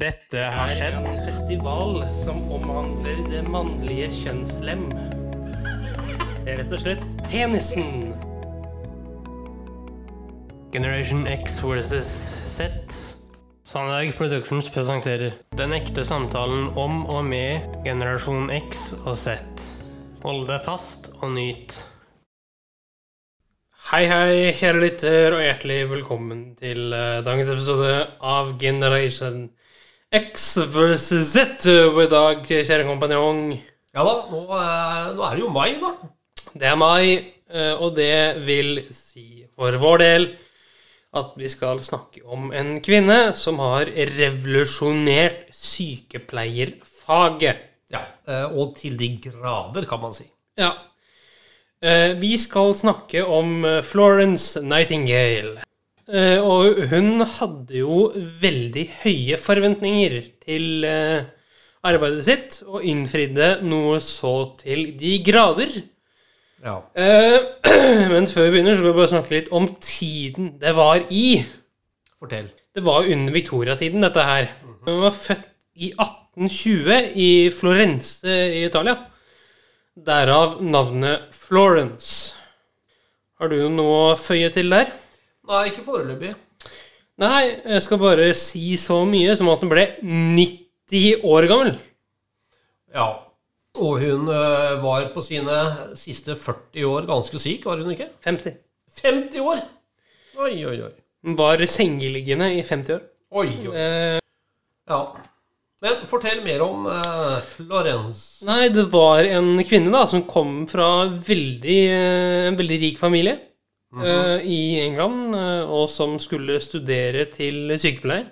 Dette har er en festival som omhandler det mannlige kjønnslem. Det er rett og slett penisen. Generation X versus Z. Sandberg Productions presenterer Den ekte samtalen om og med generasjon X og Z. Hold deg fast og nyt. Hei, hei, kjære lytter, og hjertelig velkommen til eh, dagens episode av Generation X versus Z. Og i dag, kjære kompanjong, Ja da, nå, eh, nå er det jo mai, da. det er mai, eh, og det vil si for vår del at vi skal snakke om en kvinne som har revolusjonert sykepleierfaget. Ja, eh, Og til de grader, kan man si. Ja. Eh, Vi skal snakke om eh, Florence Nightingale. Eh, Og hun hadde jo veldig høye forventninger til eh, arbeidet sitt, og innfridde noe så til de grader. Ja. Eh, Men før vi begynner, så vil vi bare snakke litt om tiden det var i. Fortell. Det var under Victoria-tiden, dette her. Hun var født i 1820 i Florence i Italia. Derav navnet Florence. Har du noe å føye til der? Nei, ikke foreløpig. Nei, jeg skal bare si så mye som at hun ble 90 år gammel. Ja. Og hun eh, var på sine siste 40 år ganske syk, var hun ikke? 50. 50 år! Oi, oi, oi. Hun var sengeliggende i 50 år. Oi, oi. Eh, Ja. Men fortell mer om eh, Florence. nei, det var en kvinne da, som kom fra veldig, eh, en veldig rik familie eh, i England, eh, og som skulle studere til sykepleier.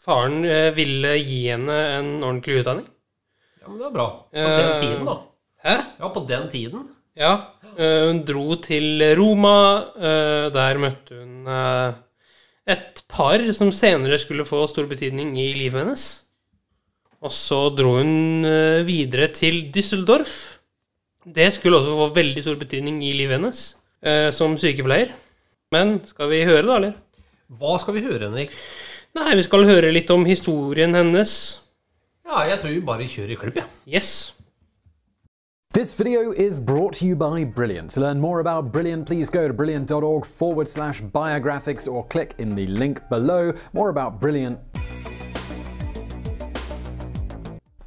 Faren eh, ville gi henne en ordentlig utdanning. Ja, men det er bra. På den tiden, da. Hæ? Ja, på den tiden. Ja. hun dro til Roma. der møtte hun et par som senere skulle få stor betydning i livet hennes. Og så dro hun videre til Düsseldorf. Det skulle også få veldig stor betydning i livet hennes eh, som sykepleier. Men skal vi høre, da, eller? Hva skal vi høre, Henrik? Nei, vi skal høre litt om historien hennes. Ja, jeg tror vi bare kjører i klipp, jeg. Ja. Yes. This video is brought to you by Brilliant. To learn more about Brilliant, please go to brilliant.org forward slash biographics or click in the link below. More about Brilliant.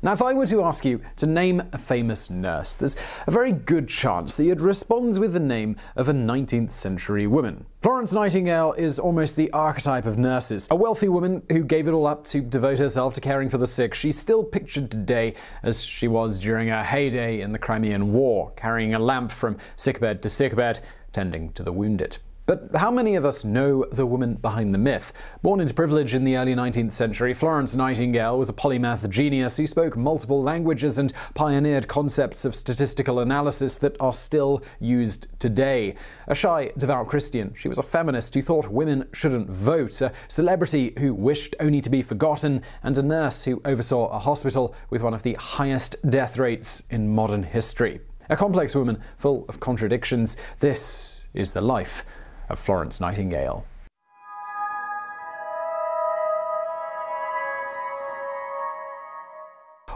Now, if I were to ask you to name a famous nurse, there's a very good chance that you'd respond with the name of a 19th century woman. Florence Nightingale is almost the archetype of nurses. A wealthy woman who gave it all up to devote herself to caring for the sick. She's still pictured today as she was during her heyday in the Crimean War, carrying a lamp from sickbed to sickbed, tending to the wounded. But how many of us know the woman behind the myth? Born into privilege in the early 19th century, Florence Nightingale was a polymath genius who spoke multiple languages and pioneered concepts of statistical analysis that are still used today. A shy, devout Christian, she was a feminist who thought women shouldn't vote, a celebrity who wished only to be forgotten, and a nurse who oversaw a hospital with one of the highest death rates in modern history. A complex woman full of contradictions. This is the life of Florence Nightingale.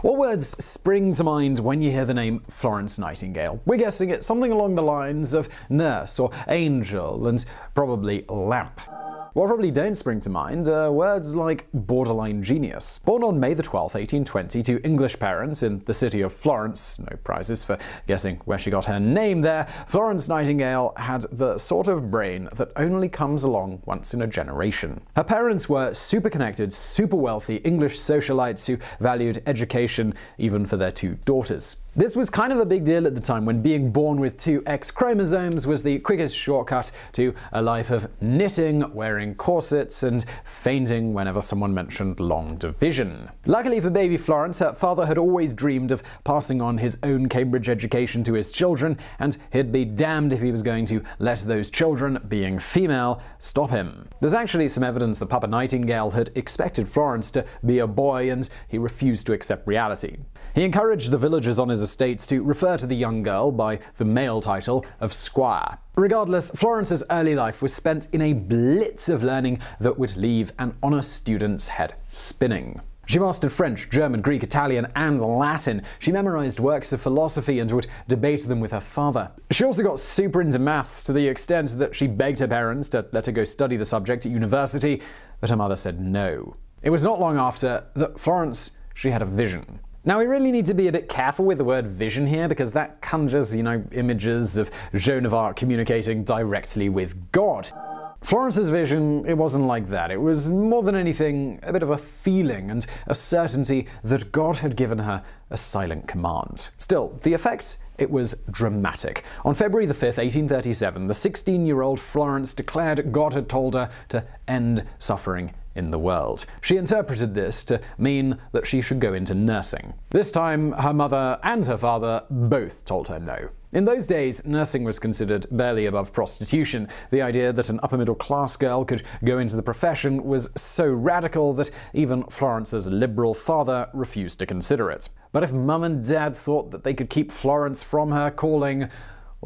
What words spring to mind when you hear the name Florence Nightingale? We're guessing it's something along the lines of nurse or angel and probably lamp. What probably don't spring to mind are words like borderline genius. Born on May the 12th, 1820, to English parents in the city of Florence, no prizes for guessing where she got her name there, Florence Nightingale had the sort of brain that only comes along once in a generation. Her parents were super connected, super wealthy English socialites who valued education even for their two daughters. This was kind of a big deal at the time when being born with two X chromosomes was the quickest shortcut to a life of knitting, wearing corsets, and fainting whenever someone mentioned long division. Luckily for baby Florence, her father had always dreamed of passing on his own Cambridge education to his children, and he'd be damned if he was going to let those children, being female, stop him. There's actually some evidence that Papa Nightingale had expected Florence to be a boy, and he refused to accept reality. He encouraged the villagers on his estates to refer to the young girl by the male title of Squire. Regardless, Florence's early life was spent in a blitz of learning that would leave an honest student's head spinning. She mastered French, German, Greek, Italian, and Latin. She memorized works of philosophy and would debate them with her father. She also got super into maths to the extent that she begged her parents to let her go study the subject at university, but her mother said no. It was not long after that Florence she had a vision. Now, we really need to be a bit careful with the word vision here because that conjures, you know, images of Joan of Arc communicating directly with God. Florence's vision, it wasn't like that. It was more than anything a bit of a feeling and a certainty that God had given her a silent command. Still, the effect it was dramatic. On February the 5th, 1837, the 16 year old Florence declared God had told her to end suffering in the world. She interpreted this to mean that she should go into nursing. This time, her mother and her father both told her no. In those days, nursing was considered barely above prostitution. The idea that an upper middle class girl could go into the profession was so radical that even Florence's liberal father refused to consider it. But if mum and dad thought that they could keep Florence from her calling,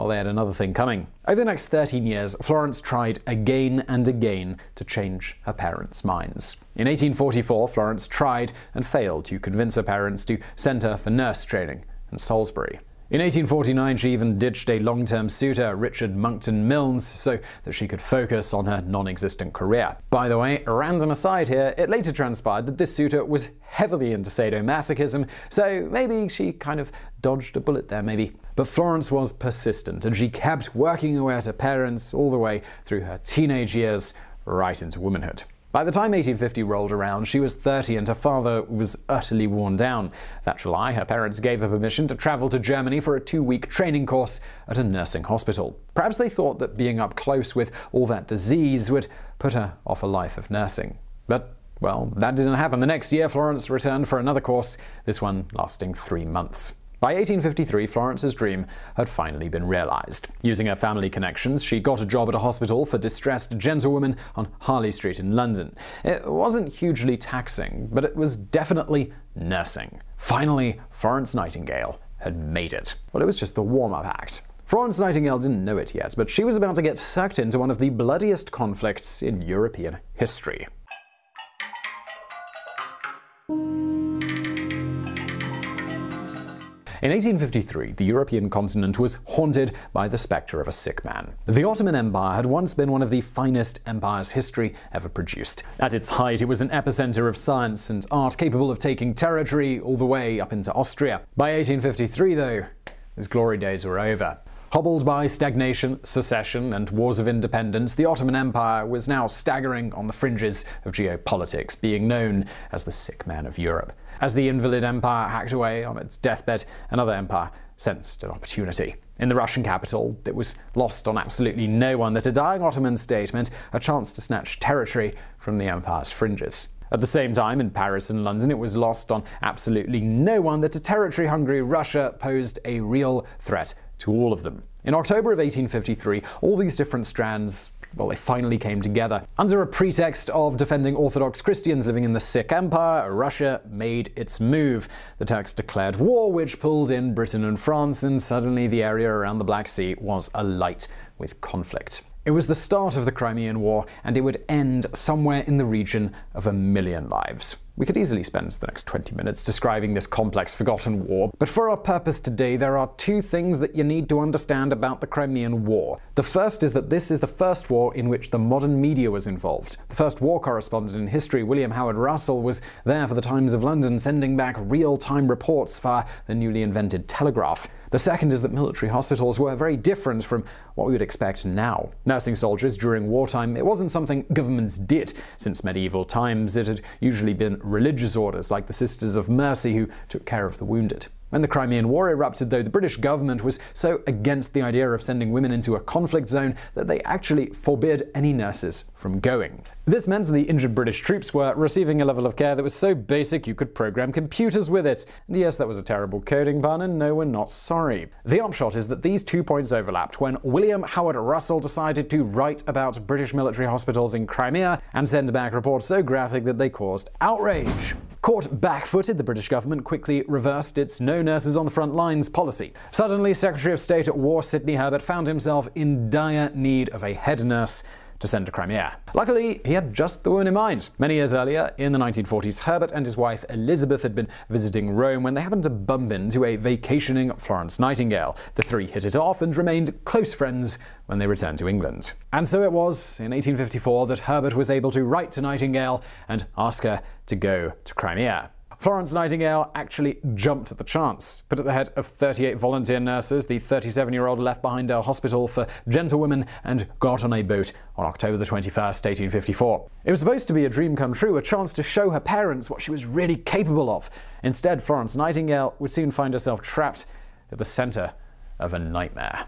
well, they had another thing coming. Over the next 13 years, Florence tried again and again to change her parents' minds. In 1844, Florence tried and failed to convince her parents to send her for nurse training in Salisbury. In 1849, she even ditched a long term suitor, Richard Monckton Milnes, so that she could focus on her non existent career. By the way, a random aside here, it later transpired that this suitor was heavily into sadomasochism, so maybe she kind of dodged a bullet there, maybe. But Florence was persistent, and she kept working away at her parents all the way through her teenage years, right into womanhood. By the time 1850 rolled around, she was 30 and her father was utterly worn down. That July, her parents gave her permission to travel to Germany for a two week training course at a nursing hospital. Perhaps they thought that being up close with all that disease would put her off a life of nursing. But, well, that didn't happen. The next year, Florence returned for another course, this one lasting three months. By 1853, Florence's dream had finally been realized. Using her family connections, she got a job at a hospital for distressed gentlewomen on Harley Street in London. It wasn't hugely taxing, but it was definitely nursing. Finally, Florence Nightingale had made it. Well, it was just the warm up act. Florence Nightingale didn't know it yet, but she was about to get sucked into one of the bloodiest conflicts in European history. In 1853, the European continent was haunted by the spectre of a sick man. The Ottoman Empire had once been one of the finest empires history ever produced. At its height, it was an epicenter of science and art capable of taking territory all the way up into Austria. By 1853, though, his glory days were over. Hobbled by stagnation, secession, and wars of independence, the Ottoman Empire was now staggering on the fringes of geopolitics, being known as the sick man of Europe. As the invalid empire hacked away on its deathbed, another empire sensed an opportunity. In the Russian capital, it was lost on absolutely no one that a dying Ottoman state meant a chance to snatch territory from the empire's fringes. At the same time, in Paris and London, it was lost on absolutely no one that a territory hungry Russia posed a real threat to all of them. In October of 1853, all these different strands well, they finally came together. Under a pretext of defending Orthodox Christians living in the sick Empire, Russia made its move. The Turks declared war, which pulled in Britain and France, and suddenly the area around the Black Sea was alight with conflict. It was the start of the Crimean War, and it would end somewhere in the region of a million lives. We could easily spend the next 20 minutes describing this complex, forgotten war, but for our purpose today, there are two things that you need to understand about the Crimean War. The first is that this is the first war in which the modern media was involved. The first war correspondent in history, William Howard Russell, was there for the Times of London, sending back real time reports via the newly invented telegraph. The second is that military hospitals were very different from what we would expect now. Nursing soldiers during wartime, it wasn't something governments did. Since medieval times, it had usually been religious orders like the Sisters of Mercy who took care of the wounded. When the Crimean War erupted, though, the British government was so against the idea of sending women into a conflict zone that they actually forbid any nurses from going. This meant the injured British troops were receiving a level of care that was so basic you could program computers with it. And yes, that was a terrible coding pun, and no, we're not sorry. The upshot is that these two points overlapped when William Howard Russell decided to write about British military hospitals in Crimea and send back reports so graphic that they caused outrage. Caught back footed, the British government quickly reversed its no nurses on the front lines policy. Suddenly, Secretary of State at War Sidney Herbert found himself in dire need of a head nurse to send to Crimea. Luckily, he had just the woman in mind. Many years earlier, in the 1940s, Herbert and his wife Elizabeth had been visiting Rome when they happened to bump into a vacationing Florence Nightingale. The three hit it off and remained close friends when they returned to England. And so it was in 1854 that Herbert was able to write to Nightingale and ask her to go to Crimea. Florence Nightingale actually jumped at the chance. Put at the head of 38 volunteer nurses, the 37 year old left behind a hospital for gentlewomen and got on a boat on October the 21st, 1854. It was supposed to be a dream come true, a chance to show her parents what she was really capable of. Instead, Florence Nightingale would soon find herself trapped at the center of a nightmare.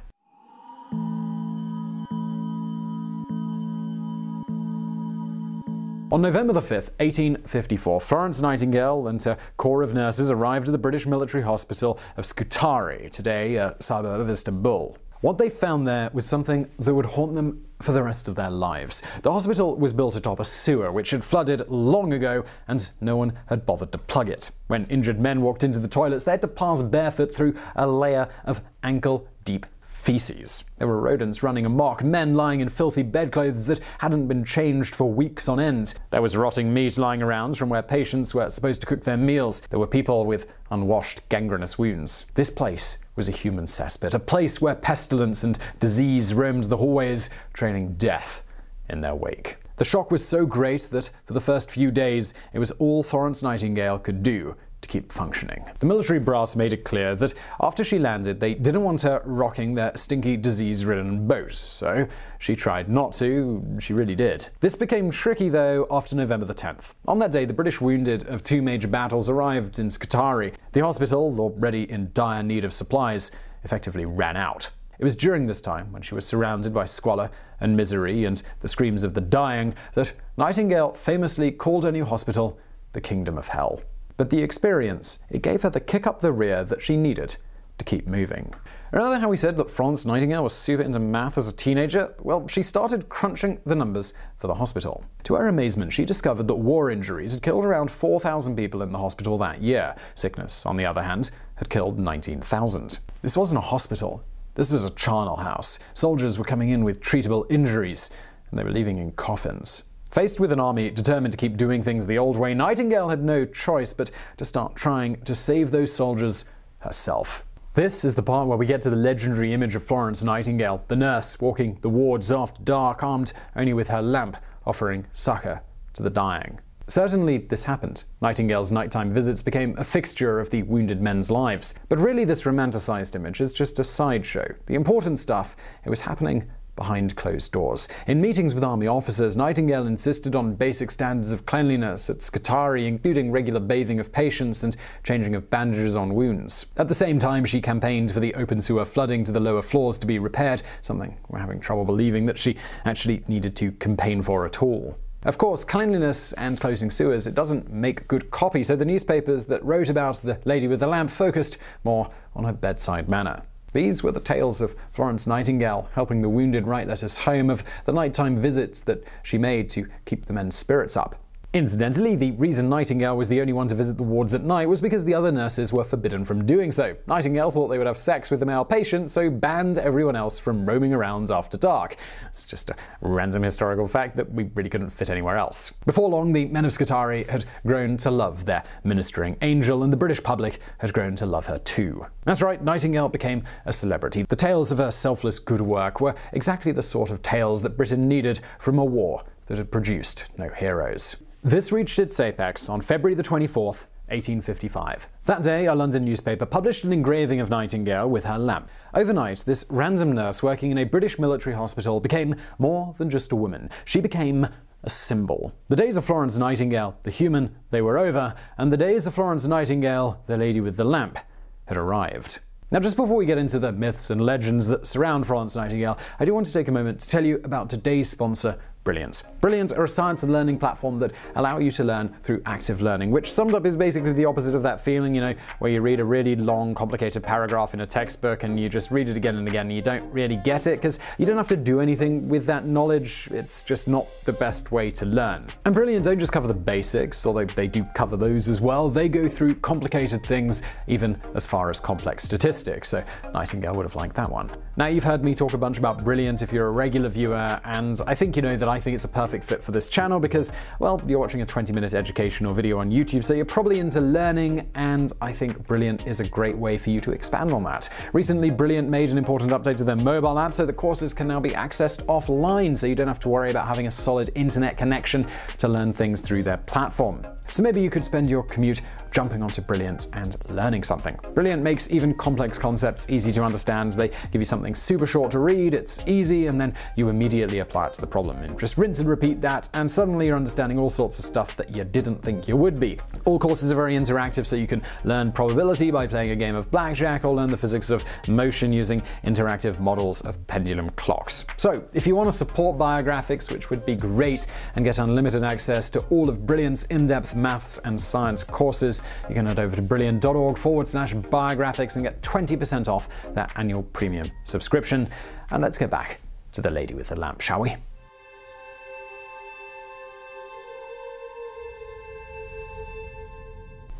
On November 5, 1854, Florence Nightingale and a corps of nurses arrived at the British military hospital of Scutari, today a suburb of Istanbul. What they found there was something that would haunt them for the rest of their lives. The hospital was built atop a sewer which had flooded long ago, and no one had bothered to plug it. When injured men walked into the toilets, they had to pass barefoot through a layer of ankle deep feces. There were rodents running amok, men lying in filthy bedclothes that hadn't been changed for weeks on end. There was rotting meat lying around from where patients were supposed to cook their meals. There were people with unwashed, gangrenous wounds. This place was a human cesspit, a place where pestilence and disease roamed the hallways, trailing death in their wake. The shock was so great that for the first few days it was all Florence Nightingale could do to keep functioning. The military brass made it clear that after she landed, they didn't want her rocking their stinky, disease ridden boat, so she tried not to. She really did. This became tricky, though, after November the 10th. On that day, the British wounded of two major battles arrived in Scutari. The hospital, already in dire need of supplies, effectively ran out. It was during this time, when she was surrounded by squalor and misery and the screams of the dying, that Nightingale famously called her new hospital the Kingdom of Hell. But the experience, it gave her the kick up the rear that she needed to keep moving. Remember how we said that Florence Nightingale was super into math as a teenager? Well, she started crunching the numbers for the hospital. To her amazement, she discovered that war injuries had killed around 4,000 people in the hospital that year. Sickness, on the other hand, had killed 19,000. This wasn't a hospital. This was a charnel house. Soldiers were coming in with treatable injuries, and they were leaving in coffins. Faced with an army determined to keep doing things the old way, Nightingale had no choice but to start trying to save those soldiers herself. This is the part where we get to the legendary image of Florence Nightingale, the nurse walking the wards after dark, armed only with her lamp, offering succor to the dying. Certainly, this happened. Nightingale's nighttime visits became a fixture of the wounded men's lives. But really, this romanticized image is just a sideshow. The important stuff, it was happening behind closed doors. In meetings with army officers, Nightingale insisted on basic standards of cleanliness at Scutari, including regular bathing of patients and changing of bandages on wounds. At the same time, she campaigned for the open sewer flooding to the lower floors to be repaired, something we're having trouble believing that she actually needed to campaign for at all. Of course, cleanliness and closing sewers, it doesn't make good copy, so the newspapers that wrote about the lady with the lamp focused more on her bedside manner. These were the tales of Florence Nightingale helping the wounded write letters home, of the nighttime visits that she made to keep the men's spirits up. Incidentally, the reason Nightingale was the only one to visit the wards at night was because the other nurses were forbidden from doing so. Nightingale thought they would have sex with the male patients, so banned everyone else from roaming around after dark. It's just a random historical fact that we really couldn't fit anywhere else. Before long, the men of Scutari had grown to love their ministering angel, and the British public had grown to love her too. That's right, Nightingale became a celebrity. The tales of her selfless good work were exactly the sort of tales that Britain needed from a war that had produced no heroes. This reached its apex on February the 24th, 1855. That day, a London newspaper published an engraving of Nightingale with her lamp. Overnight, this random nurse working in a British military hospital became more than just a woman. She became a symbol. The days of Florence Nightingale, the human, they were over, and the days of Florence Nightingale, the lady with the lamp, had arrived. Now, just before we get into the myths and legends that surround Florence Nightingale, I do want to take a moment to tell you about today's sponsor, Brilliant. Brilliant are a science and learning platform that allow you to learn through active learning, which summed up is basically the opposite of that feeling, you know, where you read a really long, complicated paragraph in a textbook and you just read it again and again and you don't really get it because you don't have to do anything with that knowledge. It's just not the best way to learn. And Brilliant don't just cover the basics, although they do cover those as well. They go through complicated things, even as far as complex statistics. So Nightingale would have liked that one. Now, you've heard me talk a bunch about Brilliant if you're a regular viewer, and I think you know that I think it's a perfect fit for this channel because, well, you're watching a 20 minute educational video on YouTube, so you're probably into learning, and I think Brilliant is a great way for you to expand on that. Recently, Brilliant made an important update to their mobile app so that courses can now be accessed offline, so you don't have to worry about having a solid internet connection to learn things through their platform. So maybe you could spend your commute jumping onto Brilliant and learning something. Brilliant makes even complex concepts easy to understand. They give you something super short to read, it's easy, and then you immediately apply it to the problem. And just rinse and repeat that, and suddenly you're understanding all sorts of stuff that you didn't think you would be. All courses are very interactive, so you can learn probability by playing a game of blackjack or learn the physics of motion using interactive models of pendulum clocks. So, if you want to support Biographics, which would be great, and get unlimited access to all of Brilliant's in depth maths and science courses, you can head over to brilliant.org forward slash biographics and get 20% off that annual premium subscription. And let's get back to the lady with the lamp, shall we?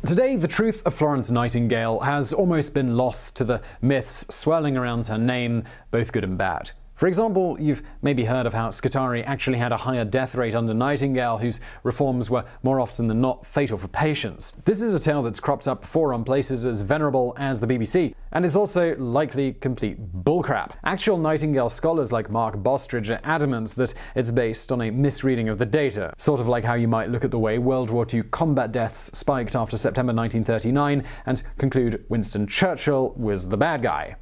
Today, the truth of Florence Nightingale has almost been lost to the myths swirling around her name, both good and bad. For example, you've maybe heard of how Scutari actually had a higher death rate under Nightingale, whose reforms were more often than not fatal for patients. This is a tale that's cropped up before on places as venerable as the BBC, and is also likely complete bullcrap. Actual Nightingale scholars like Mark Bostridge are adamant that it's based on a misreading of the data, sort of like how you might look at the way World War II combat deaths spiked after September 1939 and conclude Winston Churchill was the bad guy.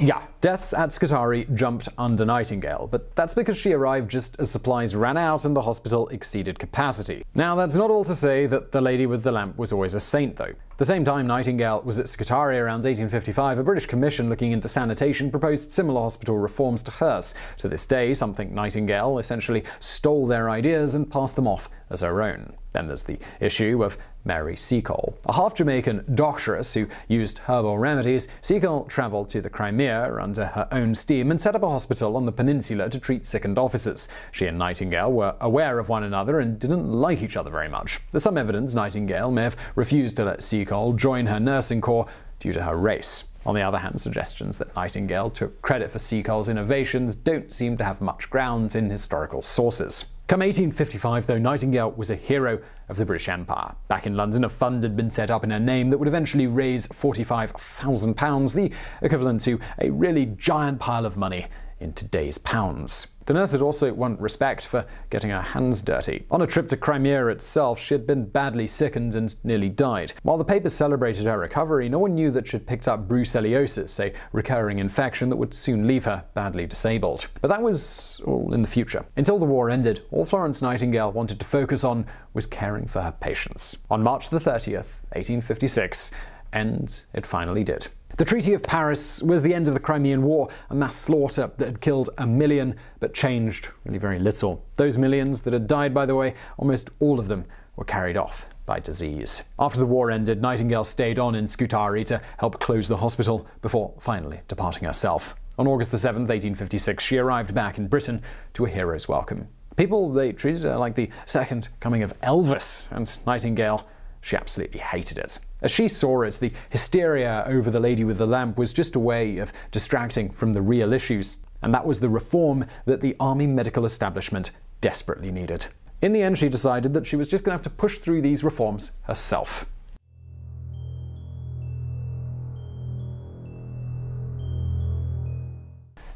Yeah, deaths at Scutari jumped under Nightingale, but that's because she arrived just as supplies ran out and the hospital exceeded capacity. Now, that's not all to say that the lady with the lamp was always a saint, though. The same time Nightingale was at Scutari around 1855, a British commission looking into sanitation proposed similar hospital reforms to hers. To this day, something Nightingale essentially stole their ideas and passed them off as her own. Then there's the issue of Mary Seacole. A half Jamaican doctoress who used herbal remedies, Seacole travelled to the Crimea under her own steam and set up a hospital on the peninsula to treat sickened officers. She and Nightingale were aware of one another and didn't like each other very much. There's some evidence Nightingale may have refused to let Seacole join her nursing corps due to her race. On the other hand, suggestions that Nightingale took credit for Seacole's innovations don't seem to have much grounds in historical sources. Come 1855, though, Nightingale was a hero of the British Empire. Back in London, a fund had been set up in her name that would eventually raise £45,000, the equivalent to a really giant pile of money in today's pounds. The nurse had also won respect for getting her hands dirty. On a trip to Crimea itself, she had been badly sickened and nearly died. While the papers celebrated her recovery, no one knew that she'd picked up brucellosis, a recurring infection that would soon leave her badly disabled. But that was all in the future. Until the war ended, all Florence Nightingale wanted to focus on was caring for her patients. On March the 30th, 1856, and it finally did. The Treaty of Paris was the end of the Crimean War, a mass slaughter that had killed a million but changed really very little. Those millions that had died, by the way, almost all of them were carried off by disease. After the war ended, Nightingale stayed on in Scutari to help close the hospital before finally departing herself. On August the 7th, 1856, she arrived back in Britain to a hero's welcome. People, they treated her like the second coming of Elvis, and Nightingale she absolutely hated it. As she saw it, the hysteria over the lady with the lamp was just a way of distracting from the real issues, and that was the reform that the army medical establishment desperately needed. In the end, she decided that she was just going to have to push through these reforms herself.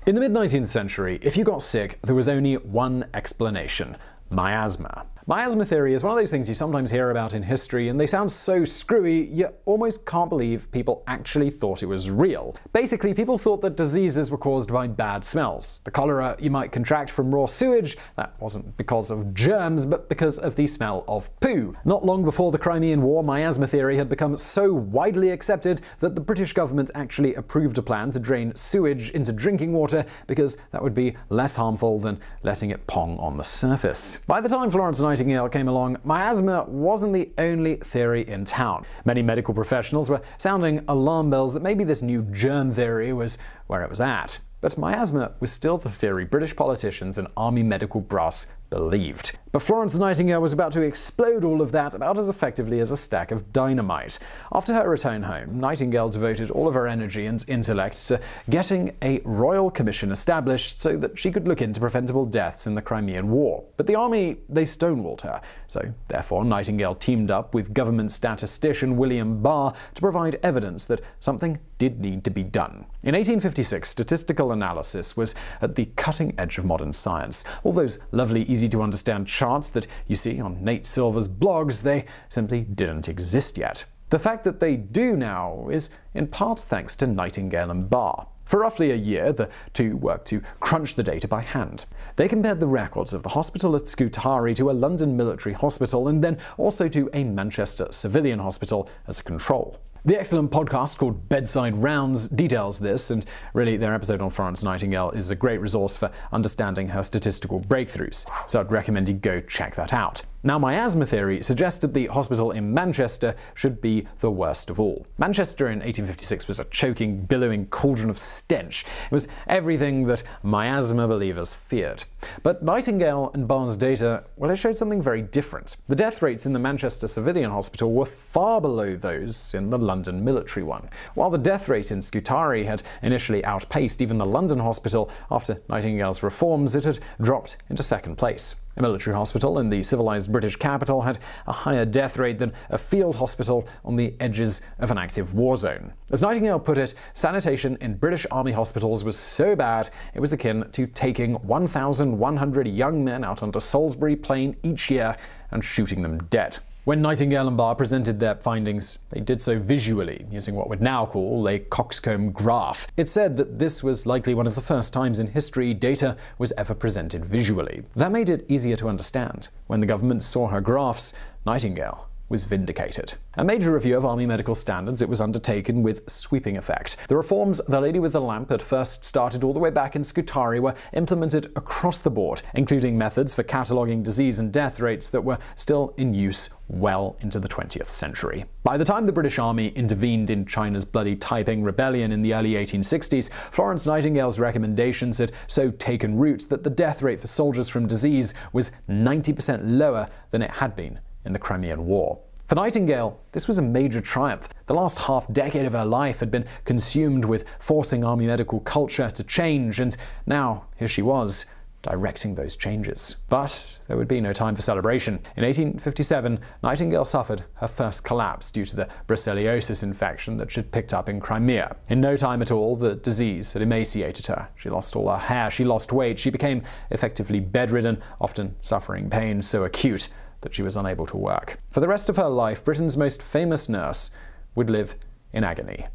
In the mid 19th century, if you got sick, there was only one explanation miasma. Miasma theory is one of those things you sometimes hear about in history, and they sound so screwy, you almost can't believe people actually thought it was real. Basically, people thought that diseases were caused by bad smells. The cholera you might contract from raw sewage, that wasn't because of germs, but because of the smell of poo. Not long before the Crimean War, miasma theory had become so widely accepted that the British government actually approved a plan to drain sewage into drinking water because that would be less harmful than letting it pong on the surface. By the time Florence Nightingale came along, miasma wasn't the only theory in town. Many medical professionals were sounding alarm bells that maybe this new germ theory was where it was at. But miasma was still the theory British politicians and army medical brass believed. But Florence Nightingale was about to explode all of that about as effectively as a stack of dynamite. After her return home, Nightingale devoted all of her energy and intellect to getting a royal commission established so that she could look into preventable deaths in the Crimean War. But the army, they stonewalled her. So, therefore, Nightingale teamed up with government statistician William Farr to provide evidence that something did need to be done. In 1856, statistical analysis was at the cutting edge of modern science. All those lovely, easy to understand charts that you see on Nate Silver's blogs, they simply didn't exist yet. The fact that they do now is in part thanks to Nightingale and Farr. For roughly a year, the two worked to crunch the data by hand. They compared the records of the hospital at Scutari to a London military hospital and then also to a Manchester civilian hospital as a control. The excellent podcast called Bedside Rounds details this, and really their episode on Florence Nightingale is a great resource for understanding her statistical breakthroughs, so I'd recommend you go check that out. Now, miasma theory suggested the hospital in Manchester should be the worst of all. Manchester in 1856 was a choking, billowing cauldron of stench. It was everything that miasma believers feared. But Nightingale and Farr's data, well, it showed something very different. The death rates in the Manchester Civilian Hospital were far below those in the London military one. While the death rate in Scutari had initially outpaced even the London hospital, after Nightingale's reforms, it had dropped into second place. A military hospital in the civilized British capital had a higher death rate than a field hospital on the edges of an active war zone. As Nightingale put it, sanitation in British Army hospitals was so bad it was akin to taking 1,100 young men out onto Salisbury Plain each year and shooting them dead. When Nightingale and Farr presented their findings, they did so visually, using what we'd now call a coxcomb graph. It said that this was likely one of the first times in history data was ever presented visually. That made it easier to understand. When the government saw her graphs, Nightingale was vindicated. A major review of Army medical standards, it was undertaken with sweeping effect. The reforms the lady with the lamp had first started all the way back in Scutari were implemented across the board, including methods for cataloguing disease and death rates that were still in use well into the 20th century. By the time the British Army intervened in China's bloody Taiping Rebellion in the early 1860s, Florence Nightingale's recommendations had so taken root that the death rate for soldiers from disease was 90% lower than it had been in the Crimean War. For Nightingale, this was a major triumph. The last half decade of her life had been consumed with forcing army medical culture to change, and now here she was, directing those changes. But there would be no time for celebration. In 1857, Nightingale suffered her first collapse due to the brucellosis infection that she'd picked up in Crimea. In no time at all, the disease had emaciated her. She lost all her hair, she lost weight, she became effectively bedridden, often suffering pain so acute that she was unable to work. For the rest of her life, Britain's most famous nurse would live in agony.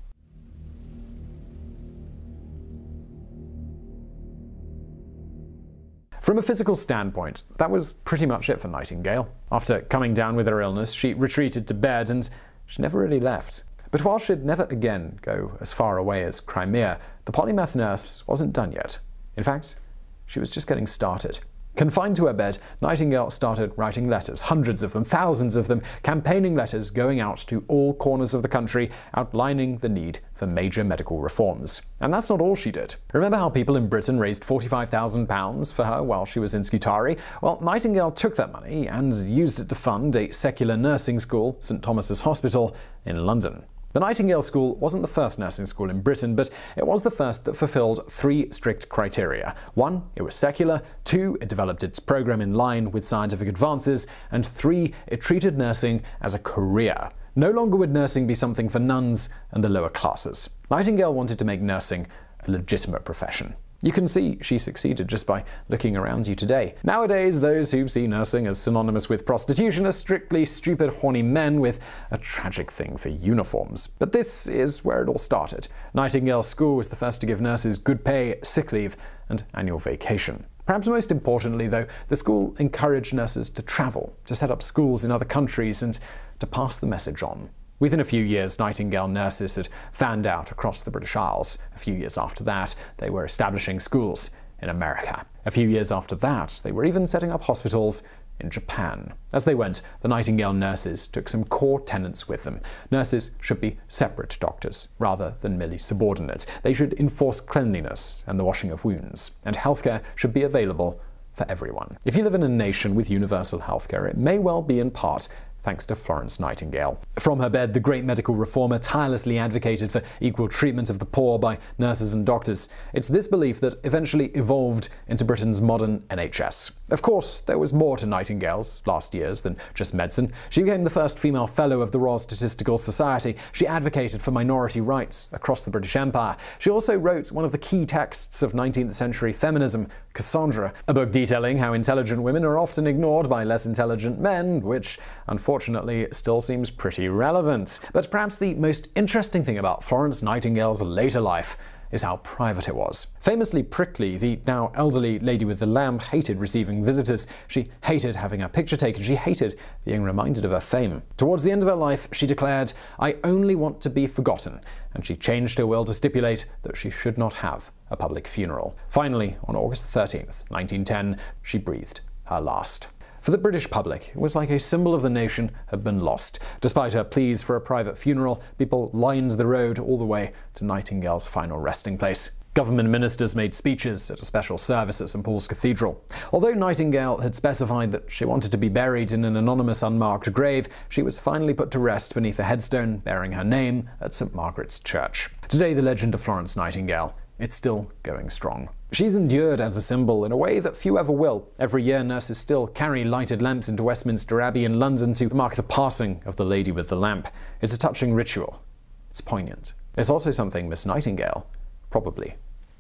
From a physical standpoint, that was pretty much it for Nightingale. After coming down with her illness, she retreated to bed and she never really left. But while she'd never again go as far away as Crimea, the polymath nurse wasn't done yet. In fact, she was just getting started. Confined to her bed, Nightingale started writing letters, hundreds of them, thousands of them, campaigning letters going out to all corners of the country, outlining the need for major medical reforms. And that's not all she did. Remember how people in Britain raised £45,000 for her while she was in Scutari? Well, Nightingale took that money and used it to fund a secular nursing school, St Thomas's Hospital, in London. The Nightingale School wasn't the first nursing school in Britain, but it was the first that fulfilled three strict criteria. One, it was secular. Two, it developed its program in line with scientific advances. And three, it treated nursing as a career. No longer would nursing be something for nuns and the lower classes. Nightingale wanted to make nursing a legitimate profession. You can see she succeeded just by looking around you today. Nowadays, those who see nursing as synonymous with prostitution are strictly stupid, horny men with a tragic thing for uniforms. But this is where it all started. Nightingale School was the first to give nurses good pay, sick leave, and annual vacation. Perhaps most importantly, though, the school encouraged nurses to travel, to set up schools in other countries, and to pass the message on. Within a few years, Nightingale nurses had fanned out across the British Isles. A few years after that, they were establishing schools in America. A few years after that, they were even setting up hospitals in Japan. As they went, the Nightingale nurses took some core tenets with them. Nurses should be separate doctors, rather than merely subordinate. They should enforce cleanliness and the washing of wounds, and healthcare should be available for everyone. If you live in a nation with universal healthcare, it may well be in part thanks to Florence Nightingale. From her bed, the great medical reformer tirelessly advocated for equal treatment of the poor by nurses and doctors. It's this belief that eventually evolved into Britain's modern NHS. Of course, there was more to Nightingale's last years than just medicine. She became the first female fellow of the Royal Statistical Society. She advocated for minority rights across the British Empire. She also wrote one of the key texts of 19th century feminism, Cassandra, a book detailing how intelligent women are often ignored by less intelligent men, which unfortunately still seems pretty relevant. But perhaps the most interesting thing about Florence Nightingale's later life is how private it was. Famously prickly, the now elderly lady with the lamp hated receiving visitors. She hated having her picture taken. She hated being reminded of her fame. Towards the end of her life, she declared, I only want to be forgotten, and she changed her will to stipulate that she should not have a public funeral. Finally, on August 13th, 1910, she breathed her last. For the British public, it was like a symbol of the nation had been lost. Despite her pleas for a private funeral, people lined the road all the way to Nightingale's final resting place. Government ministers made speeches at a special service at St Paul's Cathedral. Although Nightingale had specified that she wanted to be buried in an anonymous unmarked grave, she was finally put to rest beneath a headstone bearing her name at St Margaret's Church. Today, the legend of Florence Nightingale it's still going strong. She's endured as a symbol in a way that few ever will. Every year, nurses still carry lighted lamps into Westminster Abbey in London to mark the passing of the lady with the lamp. It's a touching ritual. It's poignant. It's also something Miss Nightingale probably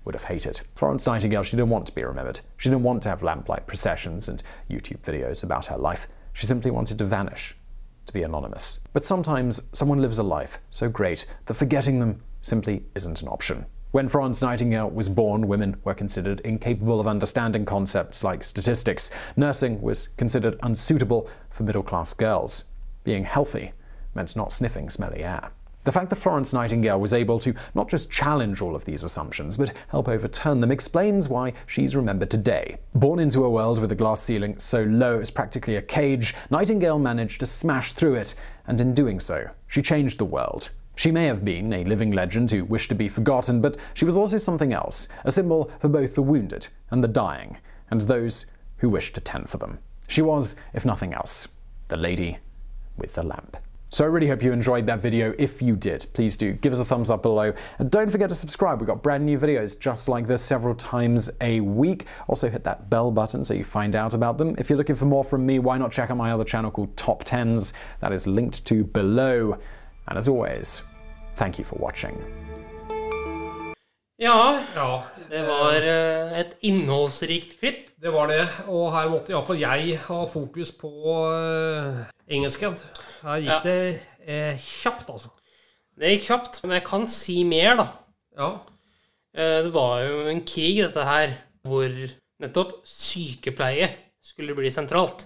would have hated. Florence Nightingale, she didn't want to be remembered. She didn't want to have lamplight processions and YouTube videos about her life. She simply wanted to vanish, to be anonymous. But sometimes someone lives a life so great that forgetting them simply isn't an option. When Florence Nightingale was born, women were considered incapable of understanding concepts like statistics. Nursing was considered unsuitable for middle class girls. Being healthy meant not sniffing smelly air. The fact that Florence Nightingale was able to not just challenge all of these assumptions, but help overturn them explains why she's remembered today. Born into a world with a glass ceiling so low it's practically a cage, Nightingale managed to smash through it, and in doing so, she changed the world. She may have been a living legend who wished to be forgotten, but she was also something else, a symbol for both the wounded and the dying, and those who wished to tend for them. She was, if nothing else, the lady with the lamp. So I really hope you enjoyed that video. If you did, please do give us a thumbs up below. And don't forget to subscribe. We've got brand new videos just like this several times a week. Also hit that bell button so you find out about them. If you're looking for more from me, why not check out my other channel called Top Tens? That is linked to below. And as always, Thank you for watching. Ja, Ja, det var eh, et innholdsrikt klipp. det var det. Og her måtte iallfall jeg ha fokus på uh, engelsken. Her gikk Ja. det eh, kjapt, altså. Det gikk kjapt, men jeg kan si mer, da. Ja. Eh, Det var jo en krig, dette her, hvor nettopp sykepleie skulle bli sentralt.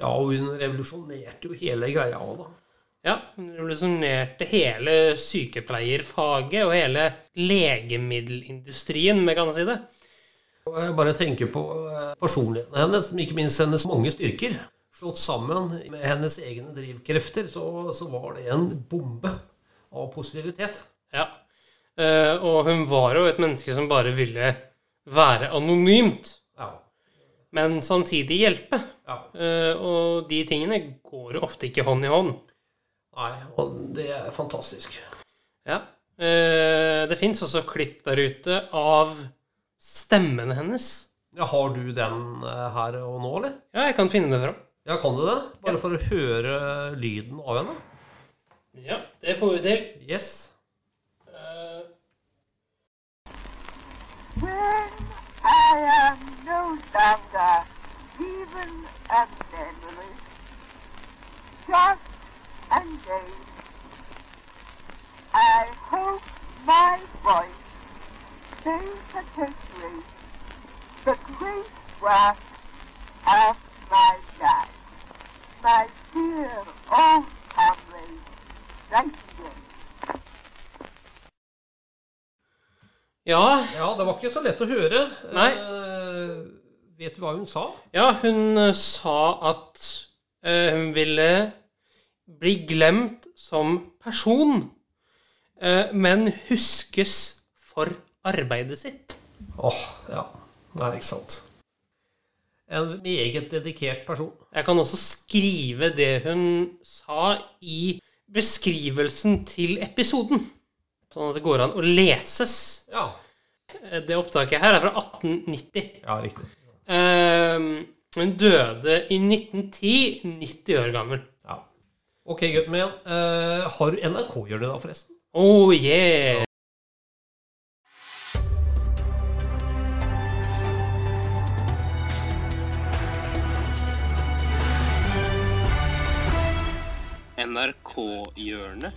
ja, og hun revolusjonerte jo hele greia òg, da. Ja, hun revolusjonerte hele sykepleierfaget og hele legemiddelindustrien, om jeg kan si det. Jeg bare tenker på eh, personligheten hennes, men ikke minst hennes mange styrker. Slått sammen med hennes egne drivkrefter, så, så var det en bombe av positivitet. Ja. Eh, Og hun var jo et menneske som bare ville være anonymt, Ja. men samtidig hjelpe. ja. Eh, Og de tingene går ofte ikke hånd i hånd. Nei, og det er fantastisk. Ja. Eh, Det fins også klipp der ute av stemmen hennes. Ja, har du den eh, her og nå, eller? Ja, jeg kan finne det fram. Ja, kan du det? Bare for å høre lyden av henne? Ja, det får vi til. Yes. When I am no longer even a memory. Just and days. I hope my voice may perpetuate the great work of my life. My dear old comrade, Nightingale. Ja, Ja, det var ikke så lett å høre. Nei. Eh, vet du hva hun sa? ja hun sa at eh, hun ville bli glemt som person, eh, men huskes for arbeidet sitt. Åh, ja. Det er ikke sant. En meget dedikert person. Jeg kan også skrive det hun sa i beskrivelsen til episoden. Sånn at det går an å leses. Ja. Det opptaket her er fra 1890. Ja, riktig. Eh, hun døde i 1910, 90 år gammel. Ok, gutten min. Eh, har du NRK-hjørnet da, forresten? Oh yeah! NRK-hjørnet.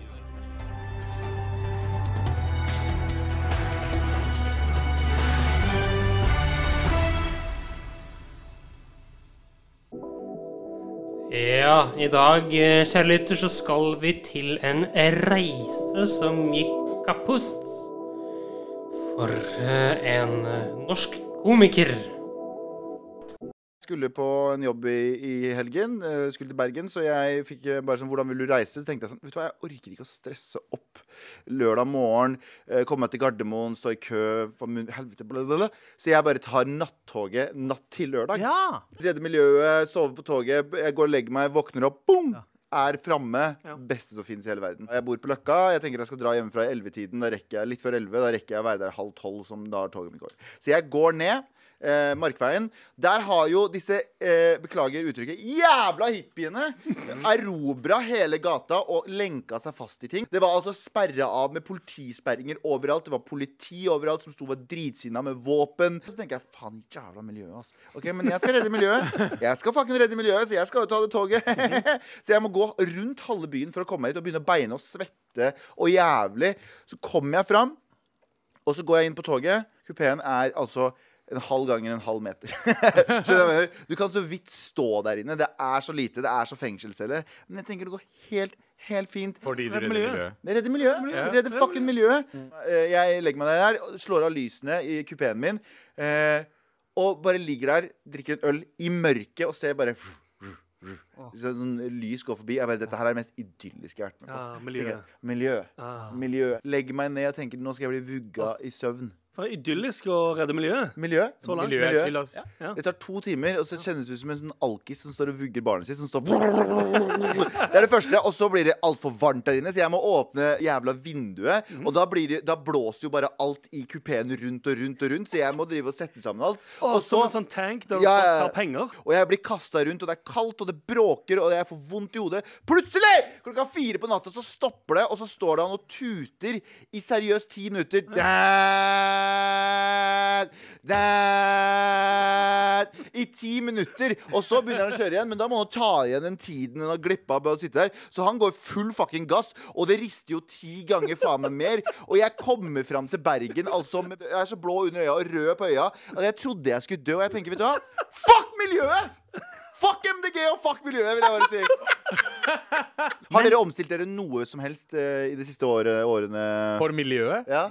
Ja, i dag, eh, kjære lytter, så skal vi til en reise som gikk kaputt for eh, en eh, norsk komiker. Skulle på en jobb i, i helgen. eh, Skulle til Bergen, så jeg fikk eh, bare sånn Hvordan vil du reise? Så tenkte jeg sånn Vet du hva, jeg orker ikke å stresse opp lørdag morgen. eh, Komme meg til Gardermoen, stå i kø for mun- Helvete, blablabla. Så jeg bare tar nattoget natt til lørdag. Ja! Redde miljøet, sove på toget. Jeg går og legger meg, våkner opp, boom! Er framme. Beste som finnes i hele verden. Jeg bor på Løkka. Jeg tenker jeg skal dra hjemmefra i 11-tiden. Da rekker jeg litt før 11. Da rekker jeg å være der halv tolv, som da toget mitt går. Så jeg går ned. Eh, Markveien. Der har jo disse, eh, beklager uttrykket, jævla hippiene erobra hele gata og lenka seg fast i ting. Det var altså sperra av med politisperringer overalt. Det var politi overalt som sto og var dritsinna med våpen. Så tenker jeg faen, jævla miljøet, ass. Ok, Men jeg skal redde miljøet. Jeg skal fucking redde miljøet, så jeg skal jo ta det toget. så jeg må gå rundt halve byen for å komme meg hit og begynne å beine og svette og jævlig. Så kommer jeg fram, og så går jeg inn på toget. Kupeen er altså en halv ganger en halv meter. Du kan så vidt stå der inne. Det er så lite. Det er så fengselsceller. Men jeg tenker det går helt, helt fint. Fordi du redder miljøet. Det redder miljøet. Det redder fucking miljøet. Eh, Jeg legger meg der, slår av lysene i kupeen min, eh, og bare ligger der, drikker en øl i mørket og ser bare Sånn lys går forbi. Jeg bare, Dette her er det mest idylliske jeg har vært med på. Ja, miljøet. Miljø. Ah. Miljø. Legger meg ned og tenker nå skal jeg bli vugga i søvn. For idyllisk å redde miljøet. Miljø. Så langt. Miljø. Miljøet ass. Ja. Det tar to timer, og så kjennes det ut som en sånn alkis som står og vugger barnet sitt. Som står Det er det første. Og så blir det altfor varmt der inne, så jeg må åpne jævla vinduet. Mm. Og da, blir det, da blåser jo bare alt i kupeen rundt og rundt og rundt, så jeg må drive og sette sammen alt. Og så, som en sånn tank der Ja, ja, ja. har penger. og jeg blir kasta rundt, og det er kaldt, og det bråker, og jeg får vondt i hodet. Plutselig, klokka fire på natta, så stopper det, og så står det han og tuter i seriøst ti minutter. Dad, dad, I ti minutter. Og så begynner han å kjøre igjen, men da må han ta igjen den tiden han har glippa av å sitte der. Så han går full fucking gass, og det rister jo ti ganger faen meg mer. Og jeg kommer fram til Bergen, altså Jeg er så blå under øya og rød på øya at jeg trodde jeg skulle dø. Og jeg tenker, vet du hva? Fuck miljøet! Fuck MDG og fuck miljøet, vil jeg bare si. Har dere omstilt dere noe som helst uh, i de siste årene? For miljøet? Ja?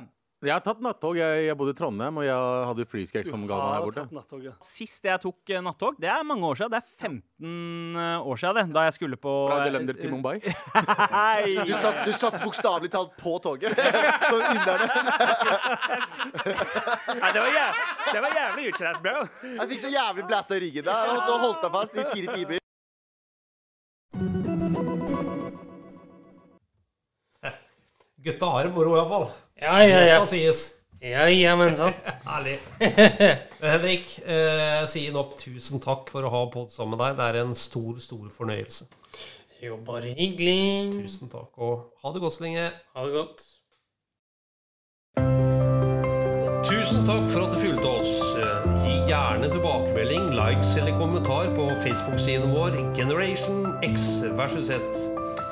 Jeg har tatt nattog. Jeg, jeg bodde i Trondheim, og jeg hadde flyskrekk som ga meg her borte. Nattog, ja. Sist jeg tok eh, nattog, det er mange år siden. Det er 15 år siden, det. Da jeg skulle på Fra eh, Gelender til Mumbai. Hei! Du satt, du satt bokstavelig talt på toget. Som inderne. Nei, det var det var jævlig utslags, bro. Jeg fikk så jævlig blæsta i ryggen da, og så holdt jeg fast i fire timer. Gutta har det moro, iallfall. Ja, ja, ja. Det skal sies. Ja, ja, men sant. Herlig. Henrik, eh, sier nok tusen takk for å ha pod sammen med deg. Det er en stor, stor fornøyelse. Jo, bare hyggelig. Tusen takk, og ha det godt så lenge. Ha det godt. Tusen takk for at du fulgte oss. Eh, Gi gjerne tilbakemelding, likes eller kommentar på Facebook-siden vår Generation X versus Z.